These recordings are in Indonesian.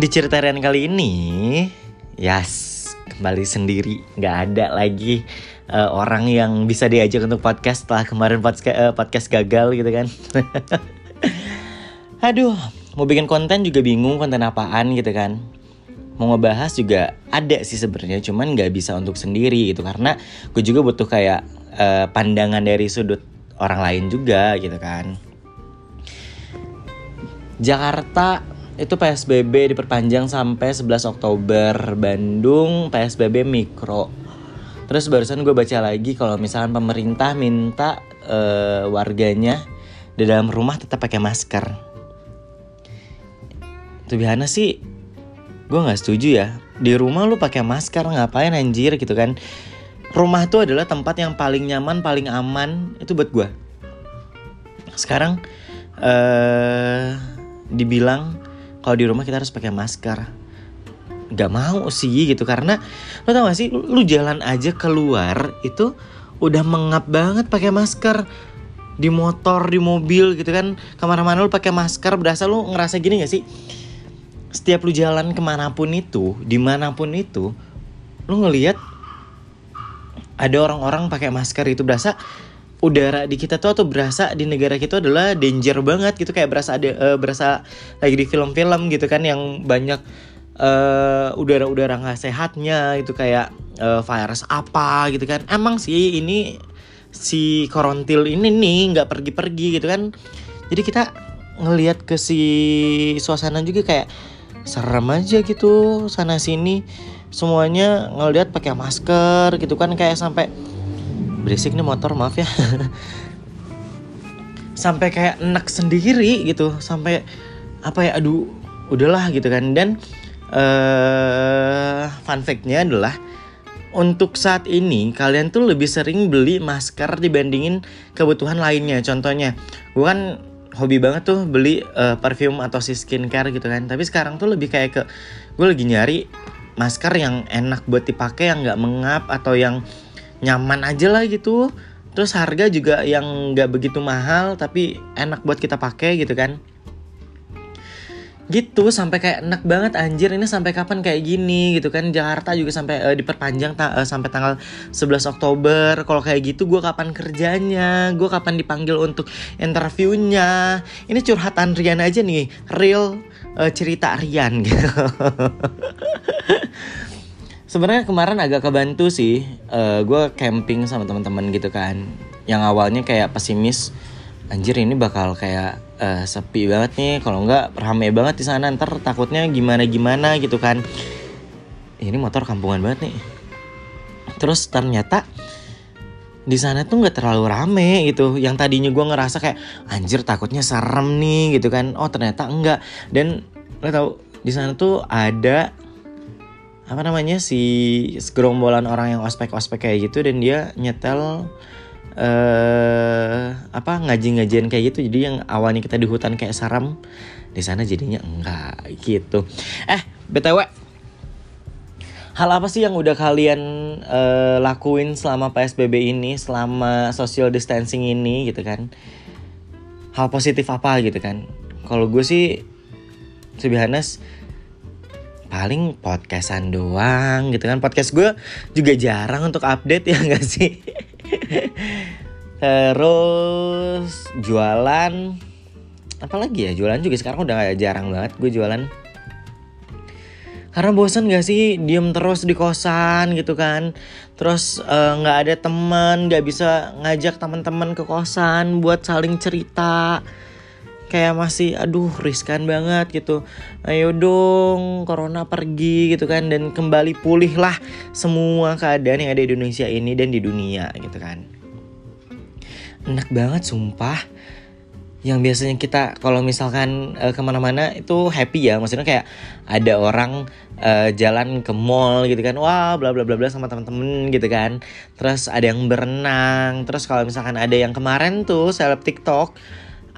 Di cerita Rian kali ini, yes, kembali sendiri, nggak ada lagi uh, orang yang bisa diajak untuk podcast setelah kemarin podcast, uh, podcast gagal gitu kan. Aduh, mau bikin konten juga bingung konten apaan gitu kan. Mau ngebahas juga ada sih sebenarnya, cuman nggak bisa untuk sendiri gitu karena gue juga butuh kayak uh, pandangan dari sudut orang lain juga gitu kan. Jakarta itu PSBB diperpanjang sampai 11 Oktober. Bandung PSBB mikro. Terus barusan gue baca lagi kalau misalkan pemerintah minta uh, warganya di dalam rumah tetap pakai masker. Tuh biasa sih gue nggak setuju ya. Di rumah lu pakai masker ngapain anjir gitu kan? Rumah tuh adalah tempat yang paling nyaman paling aman itu buat gue sekarang uh, dibilang kalau di rumah kita harus pakai masker. Gak mau sih gitu karena lo tau gak sih lu jalan aja keluar itu udah mengap banget pakai masker. Di motor di mobil gitu kan ke mana-mana lu pakai masker berasa lu ngerasa gini gak sih? Setiap lu jalan ke mana pun itu di mana pun itu lu ngelihat ada orang-orang pakai masker itu berasa udara di kita tuh atau berasa di negara kita adalah danger banget gitu. Kayak berasa ada uh, berasa lagi di film-film gitu kan yang banyak uh, udara-udara nggak sehatnya itu kayak uh, virus apa gitu kan. Emang sih ini si korontil ini nih nggak pergi-pergi gitu kan. Jadi kita ngelihat ke si suasana juga kayak serem aja gitu sana sini semuanya ngelihat pakai masker gitu kan. Kayak sampai berisik nih motor maaf ya. Sampai kayak enak sendiri gitu. Sampai apa ya aduh udahlah gitu kan. Dan uh, fun factnya adalah untuk saat ini kalian tuh lebih sering beli masker dibandingin kebutuhan lainnya. Contohnya gue kan hobi banget tuh beli uh, parfum atau si skincare gitu kan. Tapi sekarang tuh lebih kayak ke gue lagi nyari masker yang enak buat dipakai yang nggak mengap atau yang nyaman aja lah gitu. Terus harga juga yang nggak begitu mahal tapi enak buat kita pakai gitu kan. Gitu sampai kayak enak banget anjir ini sampai kapan kayak gini gitu kan. Jakarta juga sampai uh, diperpanjang ta uh, sampai tanggal 11 Oktober. Kalau kayak gitu gue kapan kerjanya? Gue kapan dipanggil untuk interviewnya? Ini curhatan Rian aja nih real uh, cerita Rian gitu sebenarnya kemarin agak kebantu sih uh, eh, gue camping sama teman-teman gitu kan. Yang awalnya kayak pesimis anjir ini bakal kayak uh, sepi banget nih kalau nggak ramai banget di sana ntar takutnya gimana gimana gitu kan. Ini motor kampungan banget nih. Terus ternyata di sana tuh nggak terlalu rame gitu. Yang tadinya gue ngerasa kayak anjir takutnya serem nih gitu kan. Oh ternyata enggak. Dan lo tau di sana tuh ada apa namanya si segerombolan orang yang ospek-ospek kayak gitu dan dia nyetel eh apa ngaji-ngajian kayak gitu. Jadi yang awalnya kita di hutan kayak saram di sana jadinya enggak gitu. Eh btw hal apa sih yang udah kalian uh, lakuin selama psbb ini selama social distancing ini gitu kan? Hal positif apa gitu kan? Kalau gue sih sebenarnya paling podcastan doang gitu kan. Podcast gue juga jarang untuk update ya gak sih? Terus jualan apalagi ya? Jualan juga sekarang udah gak jarang banget gue jualan. Karena bosan gak sih? Diem terus di kosan gitu kan. Terus eh, nggak uh, ada teman nggak bisa ngajak teman-teman ke kosan buat saling cerita kayak masih aduh riskan banget gitu. Ayo dong corona pergi gitu kan. Dan kembali pulih lah semua keadaan yang ada di Indonesia ini dan di dunia gitu kan. Enak banget sumpah. Yang biasanya kita kalau misalkan uh, ke mana-mana itu happy ya. Maksudnya kayak ada orang uh, jalan ke mall gitu kan. Wah bla bla bla bla sama temen-temen gitu kan. Terus ada yang berenang. Terus kalau misalkan ada yang kemarin tuh seleb TikTok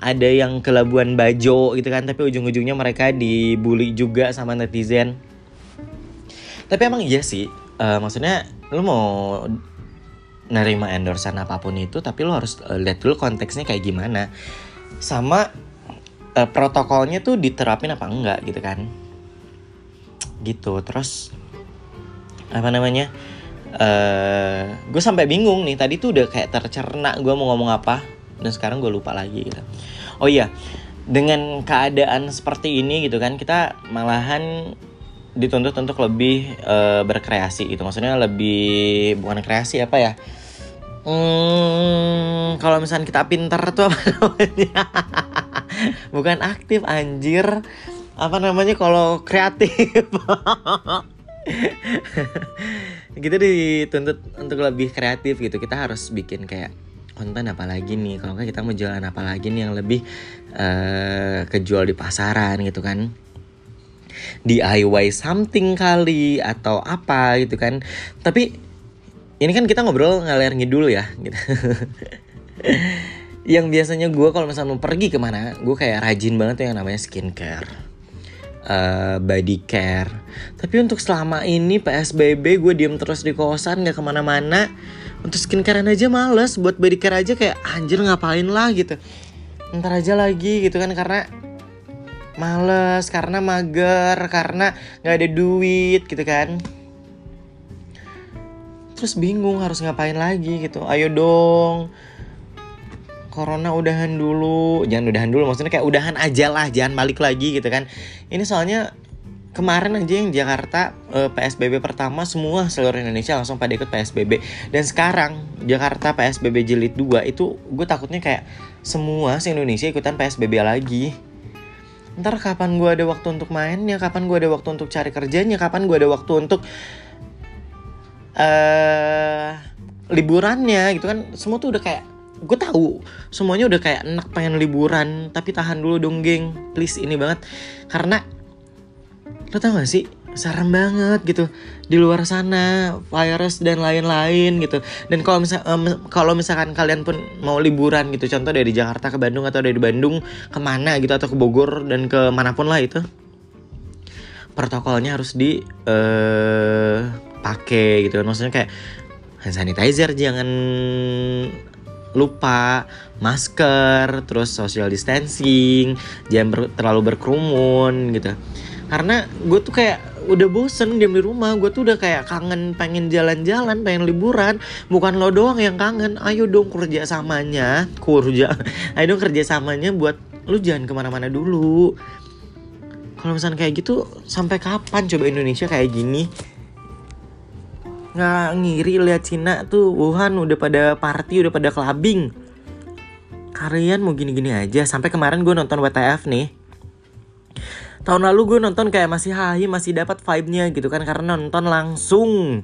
ada yang ke Labuan Bajo gitu kan tapi ujung-ujungnya mereka dibully juga sama netizen. Tapi emang iya sih uh, maksudnya lu mau nerima endorsean apa pun itu tapi lu harus uh, lihat dulu konteksnya kayak gimana. Sama uh, protokolnya tuh diterapin apa enggak gitu kan. Gitu terus apa namanya uh, gue sampai bingung nih tadi tuh udah kayak tercerna gue mau ngomong apa dan sekarang gue lupa lagi gitu. Oh iya dengan keadaan seperti ini gitu kan kita malahan dituntut untuk lebih uh, berkreasi gitu. Maksudnya lebih bukan kreasi apa ya? Hmm, kalau misalnya kita pinter tuh apa namanya? Bukan aktif anjir. Apa namanya kalau kreatif? Kita dituntut untuk lebih kreatif gitu. Kita harus bikin kayak konten apa lagi nih? Kalau kita mau jualan apa lagi nih yang lebih uh, kejual di pasaran gitu kan? DIY something kali atau apa gitu kan? Tapi ini kan kita ngobrol ngalir ngidul ya gitu. Yang biasanya gue kalau misalnya mau pergi ke mana gue kayak rajin banget yang namanya skincare uh, body care. Tapi untuk selama ini PSBB gue diem terus di kosan nggak ke mana-mana untuk skincarean aja males buat body care aja kayak anjir ngapain lah gitu. Ntar aja lagi gitu kan karena males karena mager karena nggak ada duit gitu kan. Terus bingung harus ngapain lagi gitu. Ayo dong corona udahan dulu. Jangan udahan dulu maksudnya kayak udahan aja lah jangan balik lagi gitu kan. Ini soalnya kemarin aja yang Jakarta eh, PSBB pertama semua seluruh Indonesia langsung pada ikut PSBB dan sekarang Jakarta PSBB jilid 2 itu gue takutnya kayak semua se Indonesia ikutan PSBB lagi. Ntar kapan gue ada waktu untuk mainnya kapan gue ada waktu untuk cari kerjanya kapan gue ada waktu untuk uh, liburannya gitu kan. Semua tuh udah kayak gue tahu semuanya udah kayak enak pengen liburan tapi tahan dulu dong geng. Please ini banget. Karena lo tau gak sih? Serem banget gitu. Di luar sana virus dan lain-lain gitu. Dan kalau misal um, kalau misalkan kalian pun mau liburan gitu contoh dari Jakarta ke Bandung atau dari Bandung ke mana gitu atau ke Bogor dan ke mana pun lah itu protokolnya harus di uh, pakai gitu. Maksudnya kayak hand sanitizer jangan lupa masker terus social distancing jangan ber, terlalu berkerumun gitu karena gue tuh kayak udah bosen diam di rumah. Gue tuh udah kayak kangen pengen jalan-jalan pengen liburan. Bukan lo doang yang kangen. Ayo dong kerja samanya. Kerja ayo dong kerja samanya buat lu jangan ke mana-mana dulu. Kalau misalnya kayak gitu sampai kapan coba Indonesia kayak gini? Nggak ngiri lihat Cina tuh. Wuhan udah pada party udah pada clubbing. Kalian mau gini-gini aja. Sampai kemarin gue nonton WTF nih tahun lalu gue nonton kayak masih hahi masih dapat vibe-nya gitu kan karena nonton langsung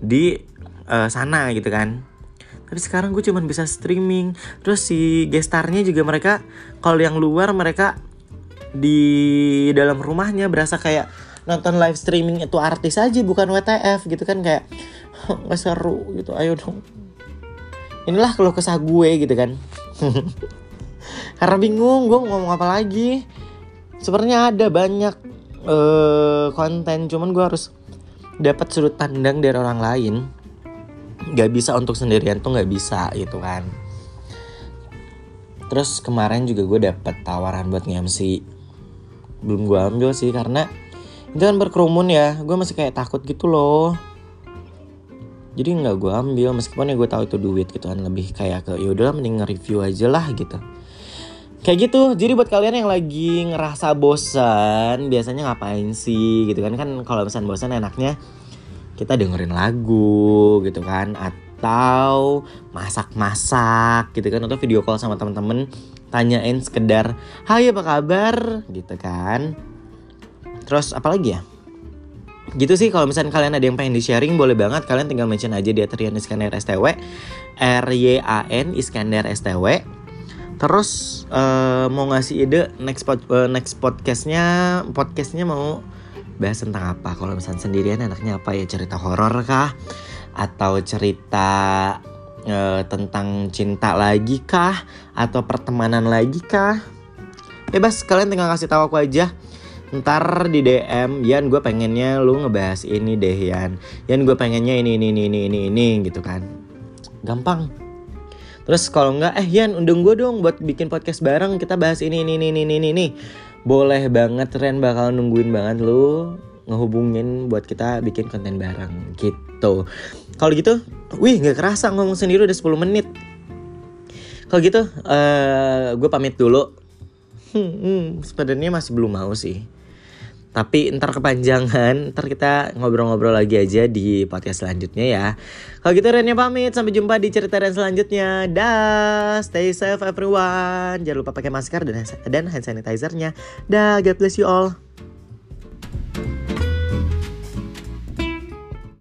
di uh, sana gitu kan. Tapi sekarang gue cuman bisa streaming. Terus si gestarnya juga mereka kalau yang luar mereka di dalam rumahnya berasa kayak nonton live streaming itu artis aja bukan WTF gitu kan kayak nggak seru gitu. Ayo dong. Inilah kalau kesah gue gitu kan. Karena bingung gue mau ngomong apa lagi sebenarnya ada banyak uh, konten cuman gue harus dapat sudut pandang dari orang lain. Nggak bisa untuk sendirian tuh nggak bisa gitu kan. Terus kemarin juga gue dapet tawaran buat nge-MC belum gue ambil sih karena itu kan berkerumun ya. Gue masih kayak takut gitu loh. Jadi nggak gue ambil meskipun ya gue tahu itu duit gitu kan lebih kayak ke yaudah mending nge-review aja lah gitu Kayak gitu, jadi buat kalian yang lagi ngerasa bosan, biasanya ngapain sih? Gitu kan? Kan kalau misalnya bosan enaknya kita dengerin lagu gitu kan. Atau masak-masak gitu kan. Atau video call sama temen-temen. Tanyain sekedar hai apa kabar? Gitu kan. Terus apa lagi ya? Gitu sih. Kalau misalnya kalian ada yang pengen di sharing boleh banget. Kalian tinggal mention aja di Atrian Iskandar STW R Y A N Iskandar STW Terus uh, mau ngasih ide next pod, uh, next podcastnya podcastnya mau bahas tentang apa? Kalau misalnya sendirian enaknya apa ya cerita horor kah? Atau cerita uh, tentang cinta lagi kah? Atau pertemanan lagi kah? Bebas kalian tinggal kasih tahu aku aja ntar di DM Yan gue pengennya lu ngebahas ini deh Yan Yan gue pengennya ini ini ini ini ini ini gitu kan gampang Terus kalau enggak, eh Yan undang gue dong buat bikin podcast bareng. Kita bahas ini, ini, ini, ini, ini, ini. Boleh banget, Ren bakal nungguin banget lu. ngehubungin buat kita bikin konten bareng gitu. Kalau gitu, wih nggak kerasa ngomong sendiri udah 10 menit. Kalau gitu, uh, gue pamit dulu. Hmm, hmm, sebenarnya masih belum mau sih. Tapi ntar kepanjangan, ntar kita ngobrol-ngobrol lagi aja di podcast selanjutnya ya. Kalau gitu Renia pamit, sampai jumpa di cerita dan selanjutnya. Dah, stay safe everyone. Jangan lupa pakai masker dan, dan hand sanitizer-nya. Dah, God bless you all.